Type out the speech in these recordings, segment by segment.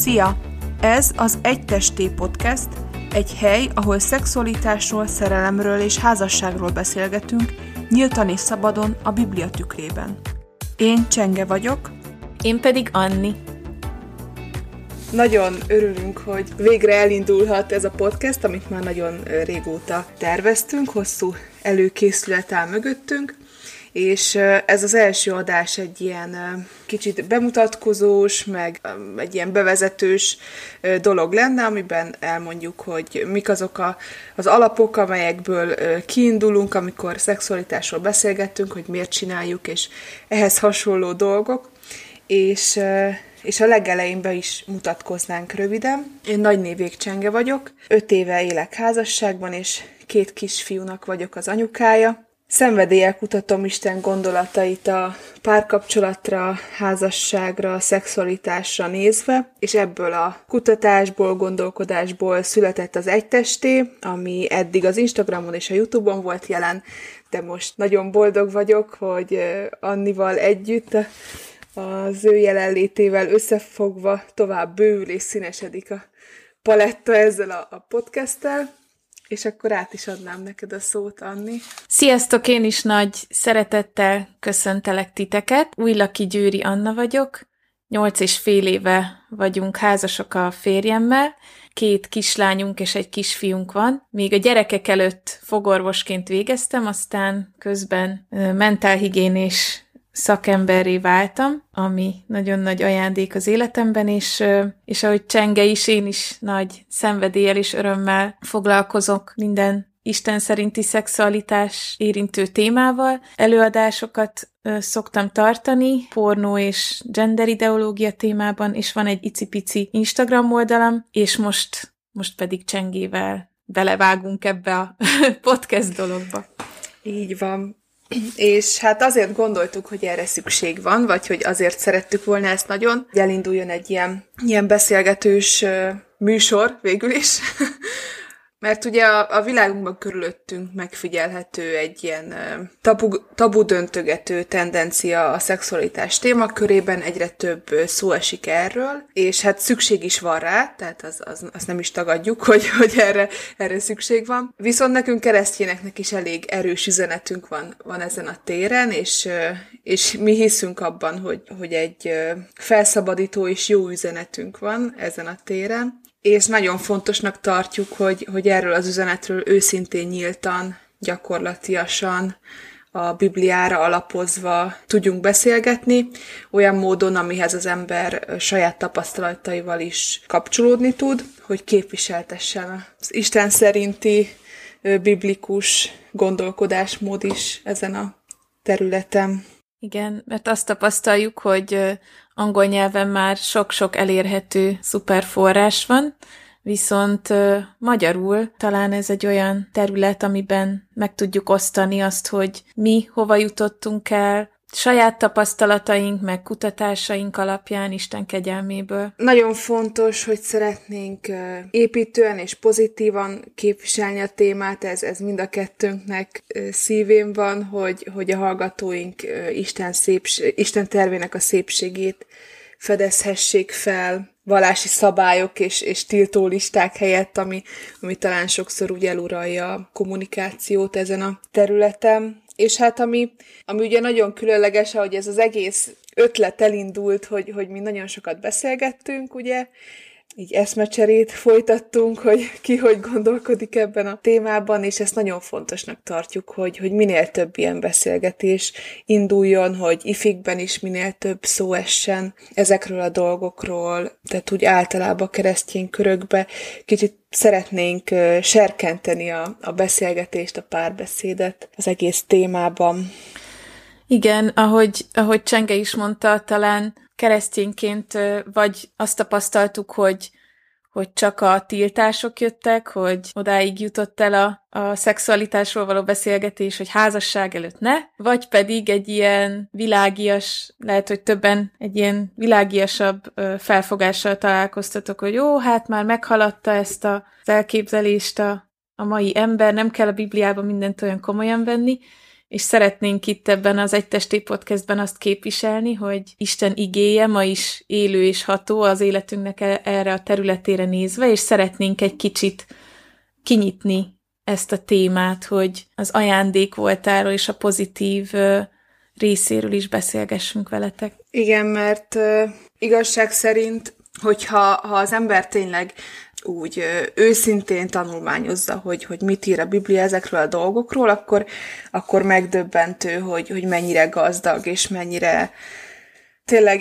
Szia! Ez az Egy Testé Podcast, egy hely, ahol szexualitásról, szerelemről és házasságról beszélgetünk, nyíltan és szabadon a Biblia tükrében. Én Csenge vagyok. Én pedig Anni. Nagyon örülünk, hogy végre elindulhat ez a podcast, amit már nagyon régóta terveztünk, hosszú előkészület áll mögöttünk, és ez az első adás egy ilyen kicsit bemutatkozós, meg egy ilyen bevezetős dolog lenne, amiben elmondjuk, hogy mik azok a, az alapok, amelyekből kiindulunk, amikor szexualitásról beszélgettünk, hogy miért csináljuk, és ehhez hasonló dolgok. És és a legelején is mutatkoznánk röviden. Én Nagy Névék Csenge vagyok, öt éve élek házasságban, és két kisfiúnak vagyok az anyukája. Szenvedéllyel kutatom Isten gondolatait a párkapcsolatra, házasságra, szexualitásra nézve, és ebből a kutatásból, gondolkodásból született az egytesté, ami eddig az Instagramon és a Youtube-on volt jelen, de most nagyon boldog vagyok, hogy Annival együtt az ő jelenlétével összefogva tovább bővül és színesedik a paletta ezzel a, a podcasttel. És akkor át is adnám neked a szót, Anni. Sziasztok, én is nagy szeretettel köszöntelek titeket. Újlaki Győri Anna vagyok. Nyolc és fél éve vagyunk házasok a férjemmel. Két kislányunk és egy kisfiunk van. Még a gyerekek előtt fogorvosként végeztem, aztán közben mentálhigiénés szakemberré váltam, ami nagyon nagy ajándék az életemben, és, és ahogy Csenge is, én is nagy szenvedéllyel és örömmel foglalkozok minden Isten szerinti szexualitás érintő témával. Előadásokat szoktam tartani, pornó és gender ideológia témában, és van egy icipici Instagram oldalam, és most, most pedig Csengével belevágunk ebbe a podcast dologba. Így van. És hát azért gondoltuk, hogy erre szükség van, vagy hogy azért szerettük volna ezt nagyon, hogy elinduljon egy ilyen, ilyen beszélgetős műsor végül is, Mert ugye a, a világunkban körülöttünk megfigyelhető egy ilyen tabu, tabu döntögető tendencia a szexualitás témakörében, egyre több szó esik erről, és hát szükség is van rá, tehát az, az, azt nem is tagadjuk, hogy, hogy erre, erre szükség van. Viszont nekünk keresztényeknek is elég erős üzenetünk van, van ezen a téren, és, és mi hiszünk abban, hogy, hogy egy felszabadító és jó üzenetünk van ezen a téren és nagyon fontosnak tartjuk, hogy, hogy erről az üzenetről őszintén nyíltan, gyakorlatiasan, a Bibliára alapozva tudjunk beszélgetni, olyan módon, amihez az ember saját tapasztalataival is kapcsolódni tud, hogy képviseltessen az Isten szerinti biblikus gondolkodásmód is ezen a területen. Igen, mert azt tapasztaljuk, hogy angol nyelven már sok-sok elérhető szuper forrás van, viszont magyarul talán ez egy olyan terület, amiben meg tudjuk osztani azt, hogy mi hova jutottunk el, saját tapasztalataink, meg kutatásaink alapján Isten kegyelméből. Nagyon fontos, hogy szeretnénk építően és pozitívan képviselni a témát, ez, ez mind a kettőnknek szívén van, hogy, hogy a hallgatóink Isten, széps, Isten tervének a szépségét fedezhessék fel, vallási szabályok és, és tiltó listák helyett, ami, ami talán sokszor úgy eluralja a kommunikációt ezen a területen. És hát ami, ami ugye nagyon különleges, hogy ez az egész ötlet elindult, hogy, hogy mi nagyon sokat beszélgettünk, ugye, így eszmecserét folytattunk, hogy ki hogy gondolkodik ebben a témában, és ezt nagyon fontosnak tartjuk, hogy, hogy minél több ilyen beszélgetés induljon, hogy ifikben is minél több szó essen ezekről a dolgokról, tehát úgy általában keresztény körökbe kicsit szeretnénk serkenteni a, a beszélgetést, a párbeszédet az egész témában. Igen, ahogy, ahogy Csenge is mondta, talán keresztényként vagy azt tapasztaltuk, hogy hogy csak a tiltások jöttek, hogy odáig jutott el a, a szexualitásról való beszélgetés, hogy házasság előtt ne, vagy pedig egy ilyen világias, lehet, hogy többen egy ilyen világiasabb felfogással találkoztatok, hogy jó, hát már meghaladta ezt az elképzelést a, a mai ember, nem kell a Bibliában mindent olyan komolyan venni, és szeretnénk itt ebben az Egytesté podcastben azt képviselni, hogy Isten igéje ma is élő és ható az életünknek e- erre a területére nézve, és szeretnénk egy kicsit kinyitni ezt a témát, hogy az ajándék voltáról és a pozitív részéről is beszélgessünk veletek. Igen, mert uh, igazság szerint, hogyha ha az ember tényleg úgy őszintén tanulmányozza, hogy, hogy mit ír a Biblia ezekről a dolgokról, akkor, akkor megdöbbentő, hogy, hogy mennyire gazdag, és mennyire tényleg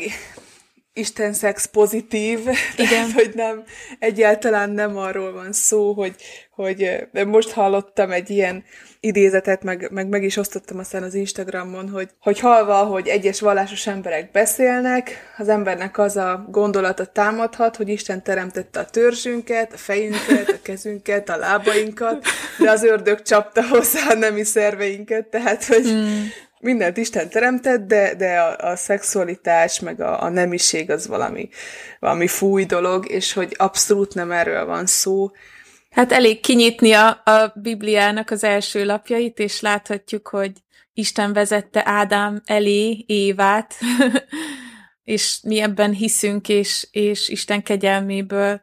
Isten szex pozitív, Igen. tehát, hogy nem, egyáltalán nem arról van szó, hogy, hogy most hallottam egy ilyen idézetet, meg, meg, meg is osztottam aztán az Instagramon, hogy, hogy halva, hogy egyes vallásos emberek beszélnek, az embernek az a gondolata támadhat, hogy Isten teremtette a törzsünket, a fejünket, a kezünket, a lábainkat, de az ördög csapta hozzá a nemi szerveinket, tehát, hogy, mm mindent Isten teremtett, de, de a, a szexualitás, meg a, a nemiség az valami, valami fúj dolog, és hogy abszolút nem erről van szó. Hát elég kinyitni a, a Bibliának az első lapjait, és láthatjuk, hogy Isten vezette Ádám elé Évát, és mi ebben hiszünk, és, és Isten kegyelméből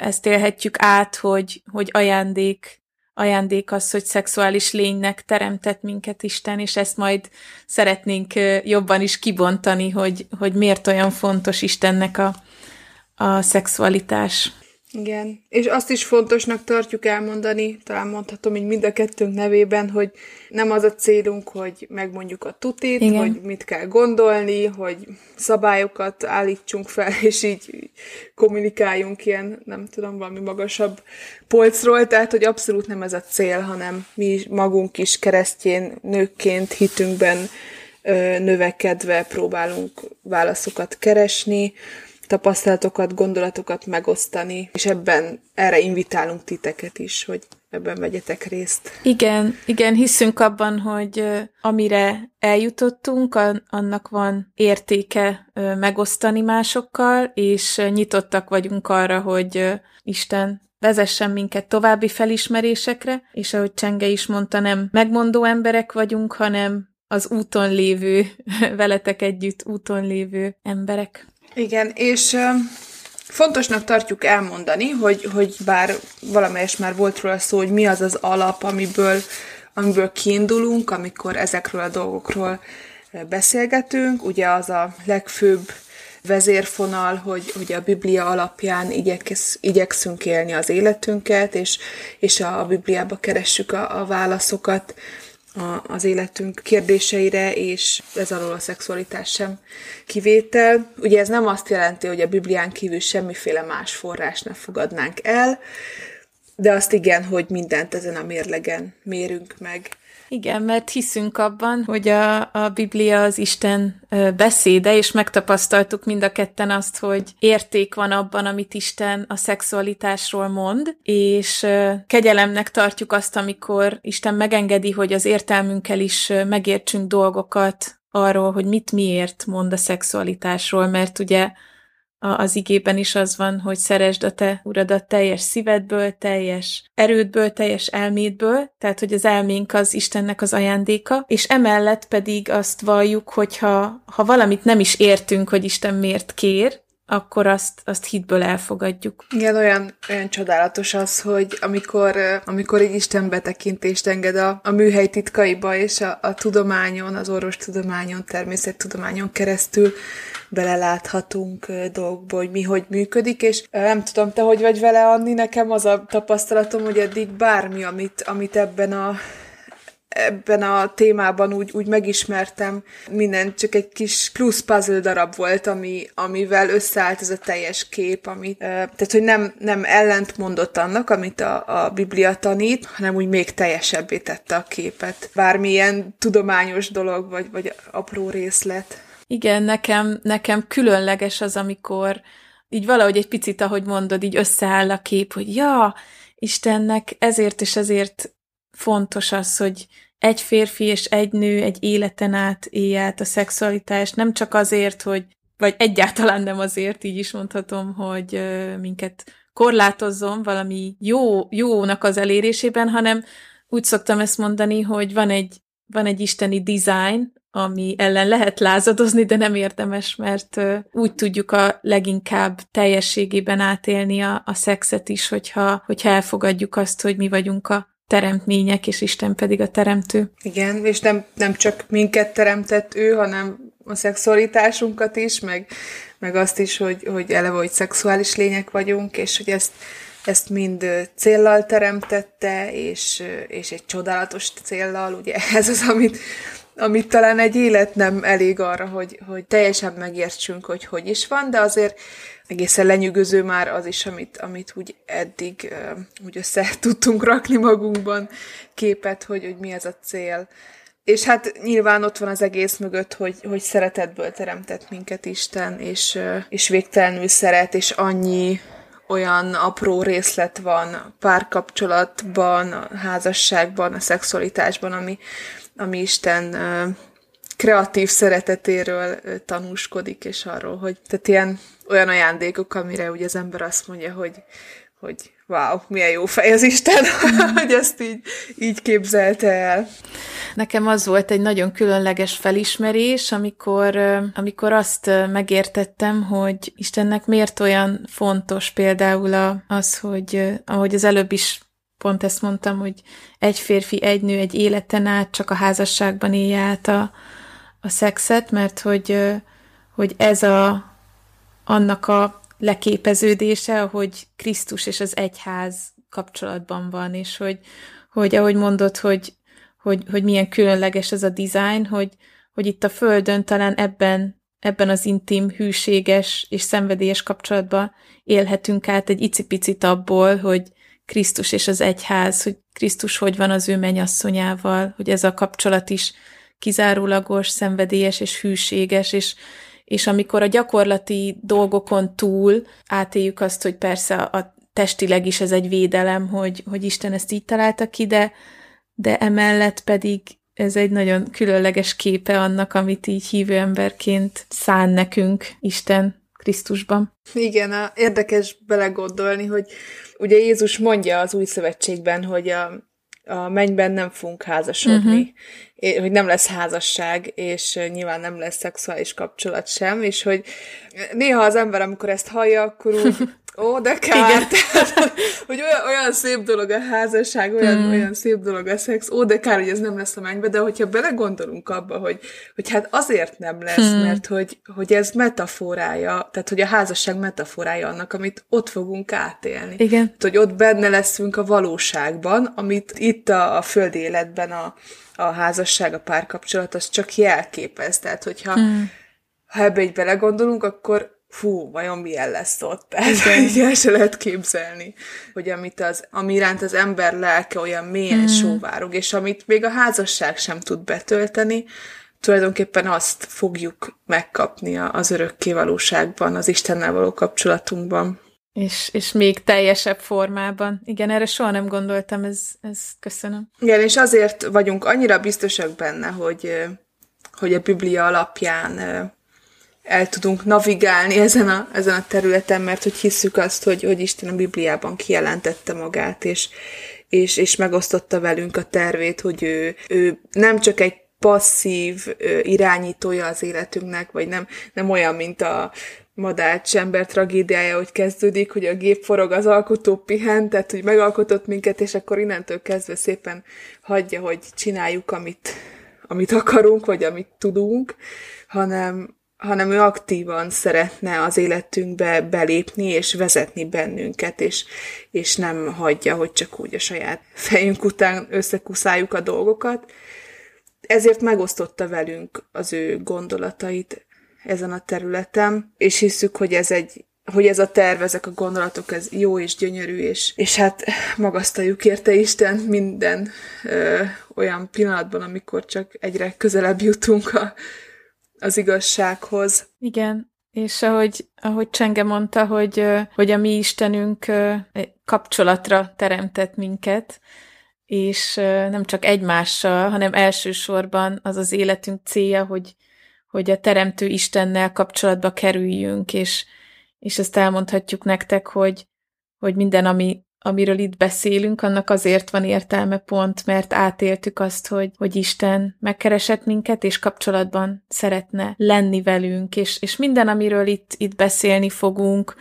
ezt élhetjük át, hogy, hogy ajándék ajándék az, hogy szexuális lénynek teremtett minket Isten, és ezt majd szeretnénk jobban is kibontani, hogy, hogy miért olyan fontos Istennek a, a szexualitás. Igen, és azt is fontosnak tartjuk elmondani, talán mondhatom így mind a kettőnk nevében, hogy nem az a célunk, hogy megmondjuk a tutit, Igen. hogy mit kell gondolni, hogy szabályokat állítsunk fel, és így kommunikáljunk ilyen, nem tudom, valami magasabb polcról, tehát, hogy abszolút nem ez a cél, hanem mi magunk is keresztjén nőkként hitünkben növekedve próbálunk válaszokat keresni, tapasztalatokat, gondolatokat megosztani, és ebben erre invitálunk titeket is, hogy ebben vegyetek részt. Igen, igen, hiszünk abban, hogy amire eljutottunk, annak van értéke megosztani másokkal, és nyitottak vagyunk arra, hogy Isten vezessen minket további felismerésekre, és ahogy Csenge is mondta, nem megmondó emberek vagyunk, hanem az úton lévő, veletek együtt úton lévő emberek. Igen, és fontosnak tartjuk elmondani, hogy, hogy bár valamelyes már volt róla szó, hogy mi az az alap, amiből, amiből kiindulunk, amikor ezekről a dolgokról beszélgetünk. Ugye az a legfőbb vezérfonal, hogy, hogy a Biblia alapján igyeksz, igyekszünk élni az életünket, és, és a, a Bibliába keressük a, a válaszokat a, az életünk kérdéseire, és ez alól a szexualitás sem kivétel. Ugye ez nem azt jelenti, hogy a Biblián kívül semmiféle más forrás ne fogadnánk el, de azt igen, hogy mindent ezen a mérlegen mérünk meg. Igen, mert hiszünk abban, hogy a, a Biblia az Isten beszéde, és megtapasztaltuk mind a ketten azt, hogy érték van abban, amit Isten a szexualitásról mond, és kegyelemnek tartjuk azt, amikor Isten megengedi, hogy az értelmünkkel is megértsünk dolgokat arról, hogy mit miért mond a szexualitásról, mert ugye az igében is az van, hogy szeresd a te uradat teljes szívedből, teljes erődből, teljes elmédből, tehát hogy az elménk az Istennek az ajándéka, és emellett pedig azt valljuk, hogyha ha valamit nem is értünk, hogy Isten miért kér, akkor azt, azt hitből elfogadjuk. Igen, olyan, olyan csodálatos az, hogy amikor, amikor egy Isten betekintést enged a, a műhely titkaiba, és a, a tudományon, az orvostudományon, természettudományon keresztül beleláthatunk dolgokba, hogy mi hogy működik, és nem tudom, te hogy vagy vele, Anni, nekem az a tapasztalatom, hogy eddig bármi, amit, amit ebben a ebben a témában úgy, úgy megismertem minden, csak egy kis plusz puzzle darab volt, ami, amivel összeállt ez a teljes kép, ami, tehát hogy nem, nem ellent mondott annak, amit a, a Biblia tanít, hanem úgy még teljesebbé tette a képet. Bármilyen tudományos dolog, vagy, vagy apró részlet. Igen, nekem, nekem különleges az, amikor így valahogy egy picit, ahogy mondod, így összeáll a kép, hogy ja, Istennek ezért és ezért fontos az, hogy egy férfi és egy nő egy életen át élje át a szexualitást, nem csak azért, hogy, vagy egyáltalán nem azért, így is mondhatom, hogy minket korlátozzon valami jó, jónak az elérésében, hanem úgy szoktam ezt mondani, hogy van egy van egy isteni design, ami ellen lehet lázadozni, de nem érdemes, mert úgy tudjuk a leginkább teljességében átélni a, a szexet is, hogyha, hogyha elfogadjuk azt, hogy mi vagyunk a teremtmények, és Isten pedig a teremtő. Igen, és nem, nem csak minket teremtett ő, hanem a szexualitásunkat is, meg, meg azt is, hogy, hogy eleve, hogy szexuális lények vagyunk, és hogy ezt, ezt mind céllal teremtette, és, és egy csodálatos céllal, ugye ez az, amit, amit talán egy élet nem elég arra, hogy, hogy teljesen megértsünk, hogy hogy is van, de azért egészen lenyűgöző már az is, amit, amit úgy eddig úgy össze tudtunk rakni magunkban képet, hogy, hogy mi ez a cél. És hát nyilván ott van az egész mögött, hogy, hogy szeretetből teremtett minket Isten, és, és végtelenül szeret, és annyi olyan apró részlet van párkapcsolatban, a házasságban, a szexualitásban, ami, ami Isten kreatív szeretetéről tanúskodik, és arról, hogy tehát ilyen olyan ajándékok, amire ugye az ember azt mondja, hogy, hogy wow, milyen jó fej az Isten, hogy ezt így, így képzelte el. Nekem az volt egy nagyon különleges felismerés, amikor, amikor azt megértettem, hogy Istennek miért olyan fontos például az, hogy ahogy az előbb is pont ezt mondtam, hogy egy férfi, egy nő egy életen át csak a házasságban élje át a, a szexet, mert hogy, hogy ez a, annak a leképeződése, hogy Krisztus és az egyház kapcsolatban van, és hogy, hogy ahogy mondod, hogy, hogy, hogy milyen különleges ez a design, hogy, hogy itt a Földön talán ebben, ebben az intim, hűséges és szenvedélyes kapcsolatban élhetünk át egy icipicit abból, hogy Krisztus és az egyház, hogy Krisztus hogy van az ő menyasszonyával, hogy ez a kapcsolat is kizárólagos, szenvedélyes és hűséges, és, és amikor a gyakorlati dolgokon túl átéljük azt, hogy persze a testileg is ez egy védelem, hogy, hogy Isten ezt így találta ki, de, de emellett pedig ez egy nagyon különleges képe annak, amit így hívő emberként szán nekünk Isten Krisztusban. Igen, a, érdekes belegondolni, hogy ugye Jézus mondja az új szövetségben, hogy a, a mennyben nem fogunk házasodni, uh-huh. hogy nem lesz házasság, és nyilván nem lesz szexuális kapcsolat sem, és hogy néha az ember, amikor ezt hallja, akkor úgy Ó, de kár! Igen. Tehát, hogy olyan, olyan szép dolog a házasság, olyan, hmm. olyan szép dolog a szex, ó, de kár, hogy ez nem lesz a mennybe, de hogyha belegondolunk abba, hogy, hogy hát azért nem lesz, hmm. mert hogy, hogy ez metaforája, tehát hogy a házasság metaforája annak, amit ott fogunk átélni. Igen. Tehát, hogy ott benne leszünk a valóságban, amit itt a, a föld életben a, a házasság, a párkapcsolat, az csak jelképez. Tehát, hogyha hmm. ha ebbe így belegondolunk, akkor fú, vajon milyen lesz ott? Tehát így el se lehet képzelni, hogy amit az, ami iránt az ember lelke olyan mélyen mm. sóvárog, és amit még a házasság sem tud betölteni, tulajdonképpen azt fogjuk megkapni az örökké valóságban, az Istennel való kapcsolatunkban. És, és még teljesebb formában. Igen, erre soha nem gondoltam, ez, ez köszönöm. Igen, és azért vagyunk annyira biztosak benne, hogy, hogy a Biblia alapján el tudunk navigálni ezen a, ezen a területen, mert hogy hisszük azt, hogy, hogy Isten a Bibliában kijelentette magát, és, és, és megosztotta velünk a tervét, hogy ő, ő nem csak egy passzív irányítója az életünknek, vagy nem, nem olyan, mint a madács ember tragédiája, hogy kezdődik, hogy a gép forog, az alkotó pihen, tehát hogy megalkotott minket, és akkor innentől kezdve szépen hagyja, hogy csináljuk, amit, amit akarunk, vagy amit tudunk, hanem, hanem ő aktívan szeretne az életünkbe belépni és vezetni bennünket, és, és nem hagyja, hogy csak úgy a saját fejünk után összekuszáljuk a dolgokat. Ezért megosztotta velünk az ő gondolatait ezen a területen, és hiszük, hogy ez egy hogy ez a terv, ezek a gondolatok, ez jó és gyönyörű, és, és hát magasztaljuk érte Isten minden ö, olyan pillanatban, amikor csak egyre közelebb jutunk a, az igazsághoz. Igen, és ahogy, ahogy Csenge mondta, hogy, hogy a mi Istenünk kapcsolatra teremtett minket, és nem csak egymással, hanem elsősorban az az életünk célja, hogy, hogy a Teremtő Istennel kapcsolatba kerüljünk, és, és ezt elmondhatjuk nektek, hogy, hogy minden, ami amiről itt beszélünk, annak azért van értelme pont, mert átéltük azt, hogy, hogy Isten megkeresett minket, és kapcsolatban szeretne lenni velünk, és, és minden, amiről itt, itt beszélni fogunk,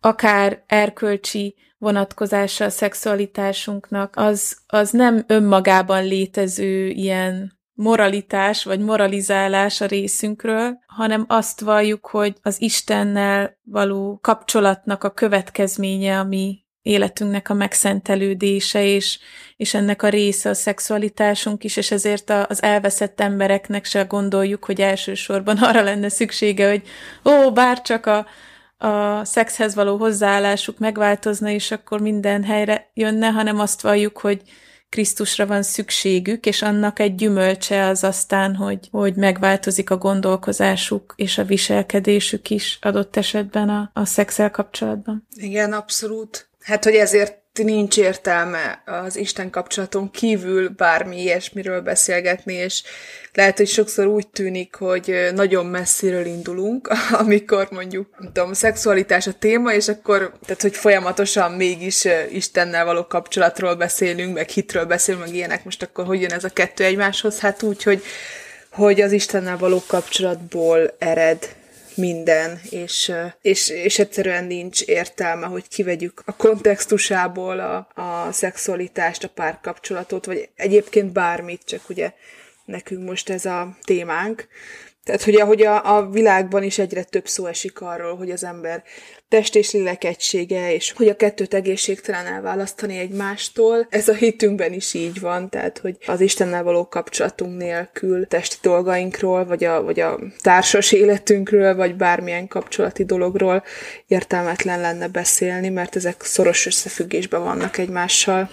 akár erkölcsi vonatkozása a szexualitásunknak, az, az nem önmagában létező ilyen moralitás vagy moralizálás a részünkről, hanem azt valljuk, hogy az Istennel való kapcsolatnak a következménye, ami életünknek a megszentelődése, és, és ennek a része a szexualitásunk is, és ezért az elveszett embereknek se gondoljuk, hogy elsősorban arra lenne szüksége, hogy ó, bár csak a, a szexhez való hozzáállásuk megváltozna, és akkor minden helyre jönne, hanem azt valljuk, hogy Krisztusra van szükségük, és annak egy gyümölcse az aztán, hogy, hogy megváltozik a gondolkozásuk és a viselkedésük is adott esetben a, a szexel kapcsolatban. Igen, abszolút. Hát, hogy ezért nincs értelme az Isten kapcsolaton kívül bármi ilyesmiről beszélgetni, és lehet, hogy sokszor úgy tűnik, hogy nagyon messziről indulunk, amikor mondjuk, nem tudom, szexualitás a téma, és akkor, tehát, hogy folyamatosan mégis Istennel való kapcsolatról beszélünk, meg hitről beszélünk, meg ilyenek, most akkor hogy jön ez a kettő egymáshoz? Hát úgy, hogy, hogy az Istennel való kapcsolatból ered minden, és, és, és egyszerűen nincs értelme, hogy kivegyük a kontextusából a, a szexualitást, a párkapcsolatot, vagy egyébként bármit, csak ugye nekünk most ez a témánk. Tehát, hogy ahogy a, a világban is egyre több szó esik arról, hogy az ember test és lélek egysége, és hogy a kettőt egészségtelen elválasztani egymástól. Ez a hitünkben is így van, tehát hogy az Istennel való kapcsolatunk nélkül testi dolgainkról, vagy a, vagy a társas életünkről, vagy bármilyen kapcsolati dologról értelmetlen lenne beszélni, mert ezek szoros összefüggésben vannak egymással.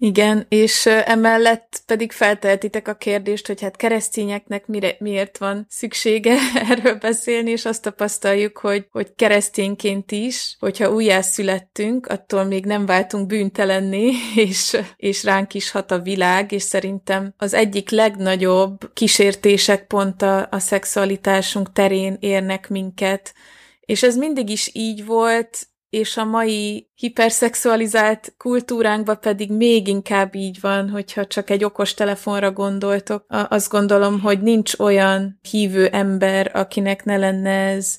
Igen, és emellett pedig felteltitek a kérdést, hogy hát keresztényeknek mire, miért van szüksége erről beszélni, és azt tapasztaljuk, hogy, hogy keresztényként is, hogyha újjászülettünk, attól még nem váltunk bűntelenné, és, és ránk is hat a világ, és szerintem az egyik legnagyobb kísértések pont a, a szexualitásunk terén érnek minket, és ez mindig is így volt, és a mai hiperszexualizált kultúránkban pedig még inkább így van, hogyha csak egy okos telefonra gondoltok. Azt gondolom, hogy nincs olyan hívő ember, akinek ne lenne ez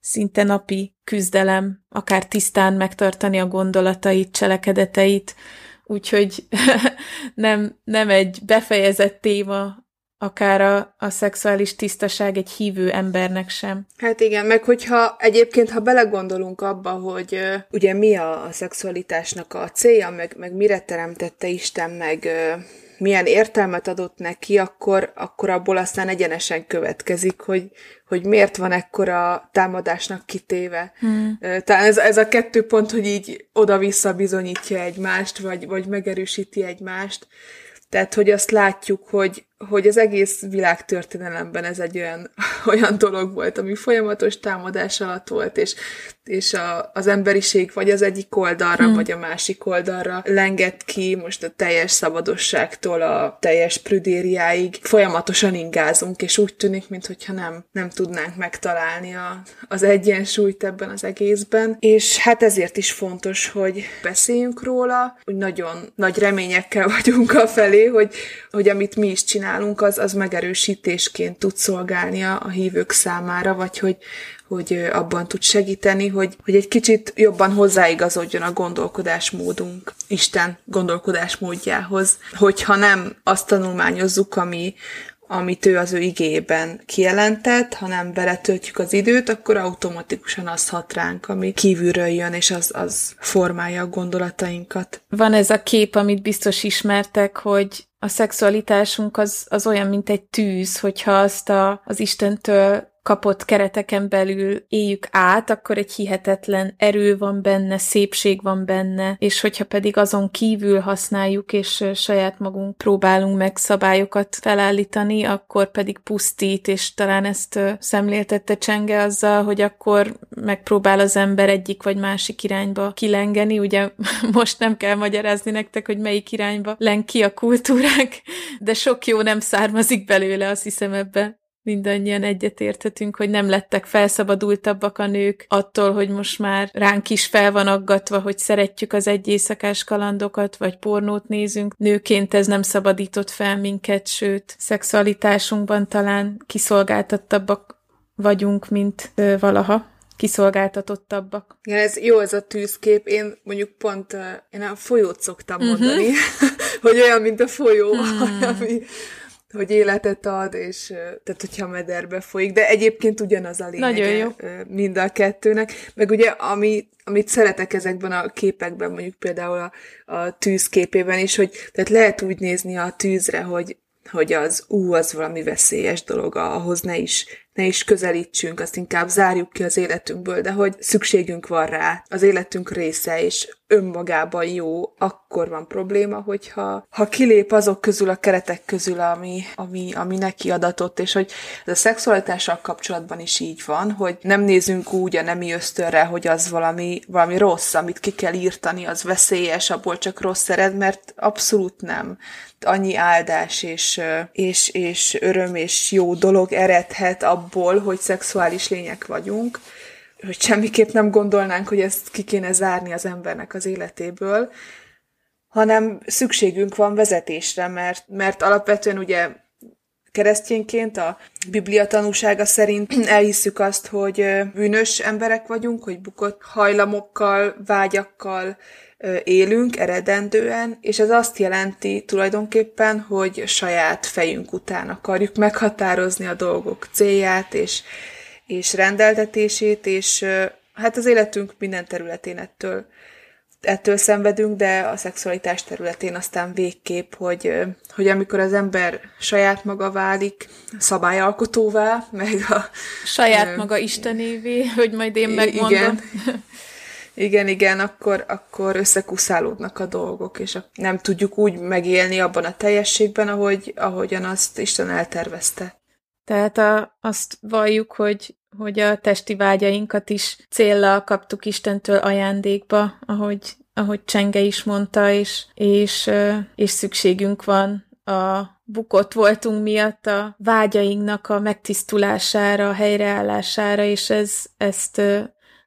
szinte napi küzdelem, akár tisztán megtartani a gondolatait, cselekedeteit, úgyhogy nem, nem egy befejezett téma akár a, a szexuális tisztaság egy hívő embernek sem. Hát igen, meg hogyha egyébként, ha belegondolunk abba, hogy uh, ugye mi a, a szexualitásnak a célja, meg, meg mire teremtette Isten, meg uh, milyen értelmet adott neki, akkor, akkor abból aztán egyenesen következik, hogy, hogy miért van ekkora támadásnak kitéve. Hmm. Talán ez, ez a kettő pont, hogy így oda-vissza bizonyítja egymást, vagy, vagy megerősíti egymást. Tehát, hogy azt látjuk, hogy, hogy az egész világtörténelemben ez egy olyan, olyan dolog volt, ami folyamatos támadás alatt volt, és, és a, az emberiség vagy az egyik oldalra, hmm. vagy a másik oldalra lengett ki most a teljes szabadosságtól a teljes prüdériáig. Folyamatosan ingázunk, és úgy tűnik, mintha nem, nem tudnánk megtalálni a, az egyensúlyt ebben az egészben. És hát ezért is fontos, hogy beszéljünk róla, hogy nagyon nagy reményekkel vagyunk a felé, hogy, hogy amit mi is csinálunk, nálunk, az, az megerősítésként tud szolgálni a, a hívők számára, vagy hogy, hogy abban tud segíteni, hogy, hogy egy kicsit jobban hozzáigazodjon a gondolkodásmódunk Isten gondolkodásmódjához, hogyha nem azt tanulmányozzuk, ami, amit ő az ő igében kijelentett, hanem beletöltjük az időt, akkor automatikusan az hat ránk, ami kívülről jön, és az, az formálja a gondolatainkat. Van ez a kép, amit biztos ismertek, hogy a szexualitásunk az, az olyan, mint egy tűz, hogyha azt a, az Istentől kapott kereteken belül éljük át, akkor egy hihetetlen erő van benne, szépség van benne, és hogyha pedig azon kívül használjuk, és saját magunk próbálunk meg szabályokat felállítani, akkor pedig pusztít, és talán ezt szemléltette Csenge azzal, hogy akkor megpróbál az ember egyik vagy másik irányba kilengeni. Ugye most nem kell magyarázni nektek, hogy melyik irányba len ki a kultúrák, de sok jó nem származik belőle, azt hiszem ebbe mindannyian egyetérthetünk, hogy nem lettek felszabadultabbak a nők attól, hogy most már ránk is fel van aggatva, hogy szeretjük az egy éjszakás kalandokat, vagy pornót nézünk. Nőként ez nem szabadított fel minket, sőt, szexualitásunkban talán kiszolgáltattabbak vagyunk, mint valaha kiszolgáltatottabbak. Igen, ez jó ez a tűzkép. Én mondjuk pont uh, én a folyót szoktam uh-huh. mondani, hogy olyan, mint a folyó, hmm. ami, hogy életet ad, és tehát hogyha mederbe folyik, de egyébként ugyanaz a lényege Nagyon jó. mind a kettőnek. Meg ugye, ami, amit szeretek ezekben a képekben, mondjuk például a, a tűzképében is, hogy tehát lehet úgy nézni a tűzre, hogy hogy az ú, az valami veszélyes dolog, ahhoz ne is ne is közelítsünk, azt inkább zárjuk ki az életünkből, de hogy szükségünk van rá, az életünk része, és önmagában jó, akkor van probléma, hogyha ha kilép azok közül, a keretek közül, ami, ami, ami neki adatott, és hogy ez a szexualitással kapcsolatban is így van, hogy nem nézünk úgy a nemi ösztönre, hogy az valami, valami rossz, amit ki kell írtani, az veszélyes, abból csak rossz ered, mert abszolút nem. Annyi áldás és, és, és öröm és jó dolog eredhet abból, hogy szexuális lények vagyunk, hogy semmiképp nem gondolnánk, hogy ezt ki kéne zárni az embernek az életéből, hanem szükségünk van vezetésre, mert, mert alapvetően ugye keresztényként a Biblia tanúsága szerint elhisszük azt, hogy bűnös emberek vagyunk, hogy bukott hajlamokkal, vágyakkal, élünk eredendően, és ez azt jelenti tulajdonképpen, hogy saját fejünk után akarjuk meghatározni a dolgok célját és, és rendeltetését, és hát az életünk minden területén ettől, ettől szenvedünk, de a szexualitás területén aztán végképp, hogy, hogy amikor az ember saját maga válik szabályalkotóvá, meg a... Saját maga istenévé, hogy majd én megmondom. Igen, igen, igen, akkor, akkor összekuszálódnak a dolgok, és nem tudjuk úgy megélni abban a teljességben, ahogy, ahogyan azt Isten eltervezte. Tehát a, azt valljuk, hogy, hogy a testi vágyainkat is céllal kaptuk Istentől ajándékba, ahogy, ahogy Csenge is mondta, és, és, és szükségünk van a bukott voltunk miatt a vágyainknak a megtisztulására, a helyreállására, és ez, ezt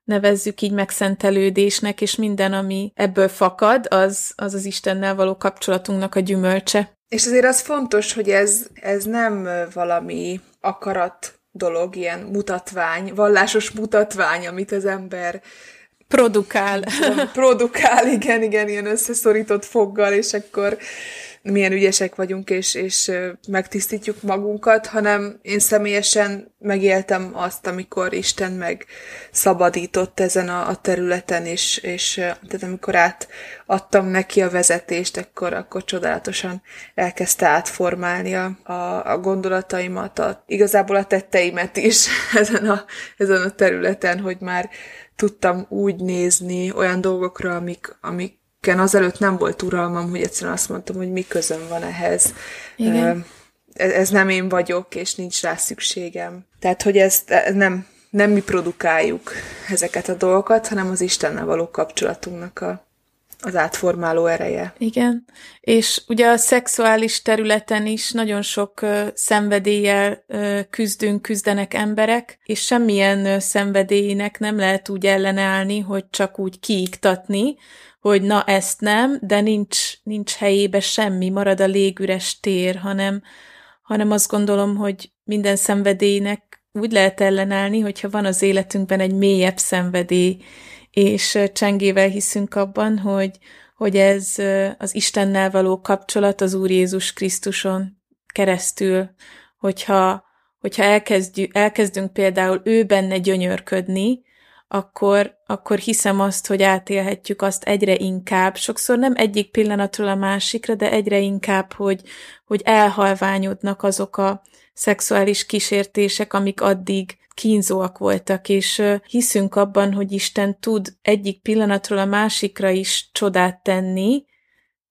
nevezzük így megszentelődésnek, és minden, ami ebből fakad, az az, az Istennel való kapcsolatunknak a gyümölcse. És azért az fontos, hogy ez, ez nem valami akarat dolog, ilyen mutatvány, vallásos mutatvány, amit az ember produkál. Produkál, igen, igen, ilyen összeszorított foggal, és akkor milyen ügyesek vagyunk, és, és megtisztítjuk magunkat, hanem én személyesen megéltem azt, amikor Isten meg szabadított ezen a, a területen, és, és tehát amikor átadtam neki a vezetést, akkor, akkor csodálatosan elkezdte átformálni a, a, a gondolataimat, a, igazából a tetteimet is ezen a, ezen a területen, hogy már tudtam úgy nézni olyan dolgokra, amik, amik azelőtt nem volt uralmam, hogy egyszerűen azt mondtam, hogy mi közöm van ehhez. Igen. Ez, ez nem én vagyok, és nincs rá szükségem. Tehát, hogy ezt nem, nem mi produkáljuk ezeket a dolgokat, hanem az Istennel való kapcsolatunknak a, az átformáló ereje. Igen, és ugye a szexuális területen is nagyon sok uh, szenvedéllyel küzdünk, küzdenek emberek, és semmilyen uh, szenvedélynek nem lehet úgy ellenállni, hogy csak úgy kiiktatni, hogy na ezt nem, de nincs, nincs helyébe semmi, marad a légüres tér, hanem, hanem azt gondolom, hogy minden szenvedélynek úgy lehet ellenállni, hogyha van az életünkben egy mélyebb szenvedély, és csengével hiszünk abban, hogy, hogy ez az Istennel való kapcsolat az Úr Jézus Krisztuson keresztül, hogyha, hogyha elkezdjük, elkezdünk például ő benne gyönyörködni, akkor, akkor hiszem azt, hogy átélhetjük azt egyre inkább, sokszor nem egyik pillanatról a másikra, de egyre inkább, hogy, hogy elhalványodnak azok a szexuális kísértések, amik addig kínzóak voltak, és hiszünk abban, hogy Isten tud egyik pillanatról a másikra is csodát tenni,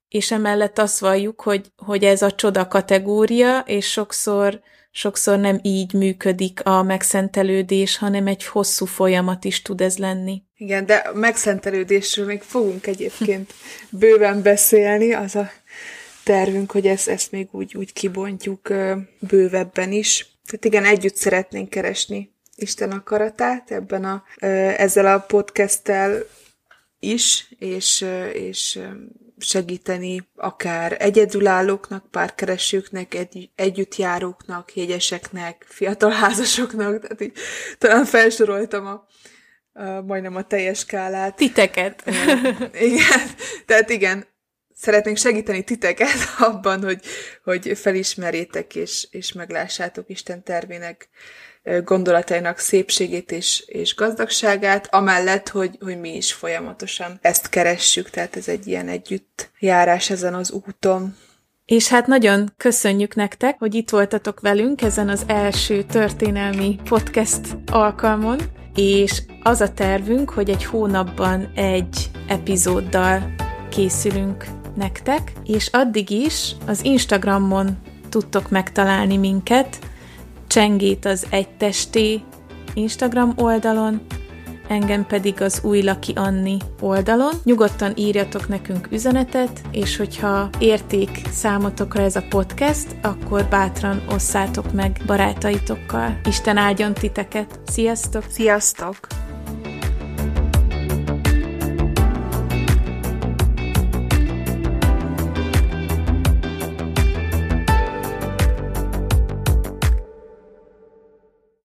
és emellett azt valljuk, hogy, hogy ez a csoda kategória, és sokszor sokszor nem így működik a megszentelődés, hanem egy hosszú folyamat is tud ez lenni. Igen, de a megszentelődésről még fogunk egyébként bőven beszélni, az a tervünk, hogy ezt, ezt még úgy, úgy kibontjuk bővebben is. Tehát igen, együtt szeretnénk keresni Isten akaratát ebben a, ezzel a podcasttel is, és, és segíteni akár egyedülállóknak, párkeresőknek, egy, együttjáróknak, jegyeseknek, fiatal házasoknak, tehát így talán felsoroltam a, a, majdnem a teljes skálát. Titeket. igen, tehát igen, szeretnénk segíteni titeket abban, hogy, hogy felismerjétek és, és meglássátok Isten tervének gondolatainak szépségét és, és gazdagságát, amellett, hogy, hogy mi is folyamatosan ezt keressük, tehát ez egy ilyen együtt járás ezen az úton. És hát nagyon köszönjük nektek, hogy itt voltatok velünk ezen az első történelmi podcast alkalmon, és az a tervünk, hogy egy hónapban egy epizóddal készülünk nektek, és addig is az Instagramon tudtok megtalálni minket, Csengét az egytesté Instagram oldalon, engem pedig az új Laki Anni oldalon. Nyugodtan írjatok nekünk üzenetet, és hogyha érték számotokra ez a podcast, akkor bátran osszátok meg barátaitokkal. Isten áldjon titeket! Sziasztok! Sziasztok!